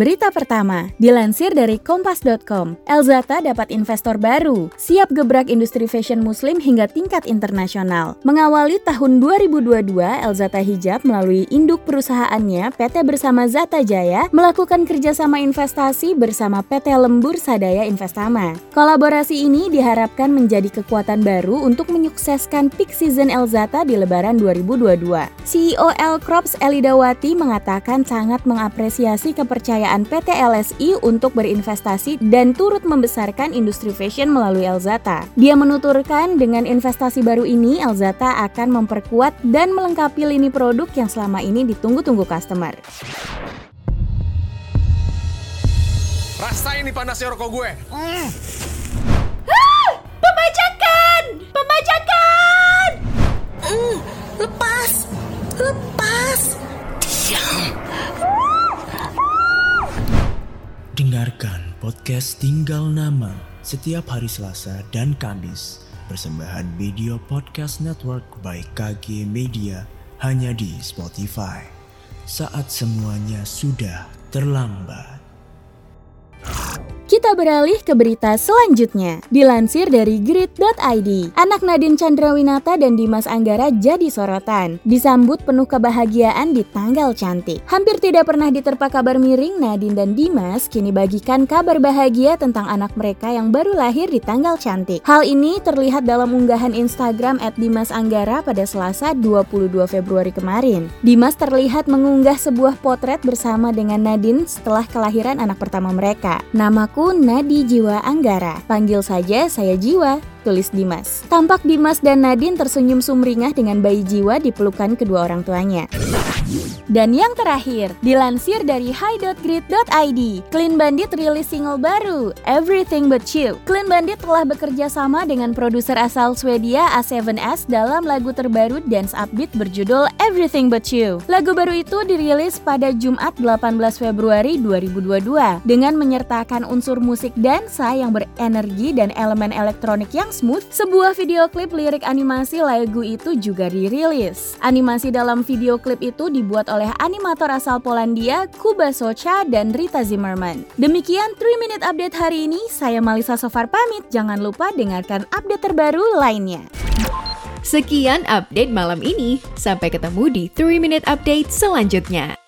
Berita pertama, dilansir dari kompas.com, Elzata dapat investor baru, siap gebrak industri fashion muslim hingga tingkat internasional. Mengawali tahun 2022, Elzata Hijab melalui induk perusahaannya PT Bersama Zata Jaya melakukan kerjasama investasi bersama PT Lembur Sadaya Investama. Kolaborasi ini diharapkan menjadi kekuatan baru untuk menyukseskan peak season Elzata di Lebaran 2022. CEO L Crops Elidawati mengatakan sangat mengapresiasi kepercayaan kepercayaan PT LSI untuk berinvestasi dan turut membesarkan industri fashion melalui Elzata. Dia menuturkan dengan investasi baru ini Elzata akan memperkuat dan melengkapi lini produk yang selama ini ditunggu-tunggu customer. Rasain nih panasnya rokok gue. Mm. Ah, pembajakan! Pembajakan! Mm, lepas! Lepas! Diam! Dengarkan podcast Tinggal Nama setiap hari Selasa dan Kamis. Persembahan Video Podcast Network by KG Media hanya di Spotify. Saat semuanya sudah terlambat. Kita beralih ke berita selanjutnya. Dilansir dari grid.id, anak Nadine Chandrawinata dan Dimas Anggara jadi sorotan. Disambut penuh kebahagiaan di tanggal cantik. Hampir tidak pernah diterpa kabar miring, Nadine dan Dimas kini bagikan kabar bahagia tentang anak mereka yang baru lahir di tanggal cantik. Hal ini terlihat dalam unggahan Instagram at Dimas Anggara pada Selasa 22 Februari kemarin. Dimas terlihat mengunggah sebuah potret bersama dengan Nadine setelah kelahiran anak pertama mereka. Namaku Nadi Jiwa Anggara. Panggil saja saya Jiwa tulis Dimas. Tampak Dimas dan Nadine tersenyum sumringah dengan bayi jiwa di pelukan kedua orang tuanya. Dan yang terakhir, dilansir dari high.grid.id, Clean Bandit rilis single baru, Everything But You. Clean Bandit telah bekerja sama dengan produser asal Swedia A7S dalam lagu terbaru dance upbeat berjudul Everything But You. Lagu baru itu dirilis pada Jumat 18 Februari 2022 dengan menyertakan unsur musik dansa yang berenergi dan elemen elektronik yang smooth, sebuah video klip lirik animasi lagu itu juga dirilis. Animasi dalam video klip itu dibuat oleh animator asal Polandia, Kuba Socha dan Rita Zimmerman. Demikian 3 Minute Update hari ini, saya Malisa Sofar pamit. Jangan lupa dengarkan update terbaru lainnya. Sekian update malam ini. Sampai ketemu di 3 Minute Update selanjutnya.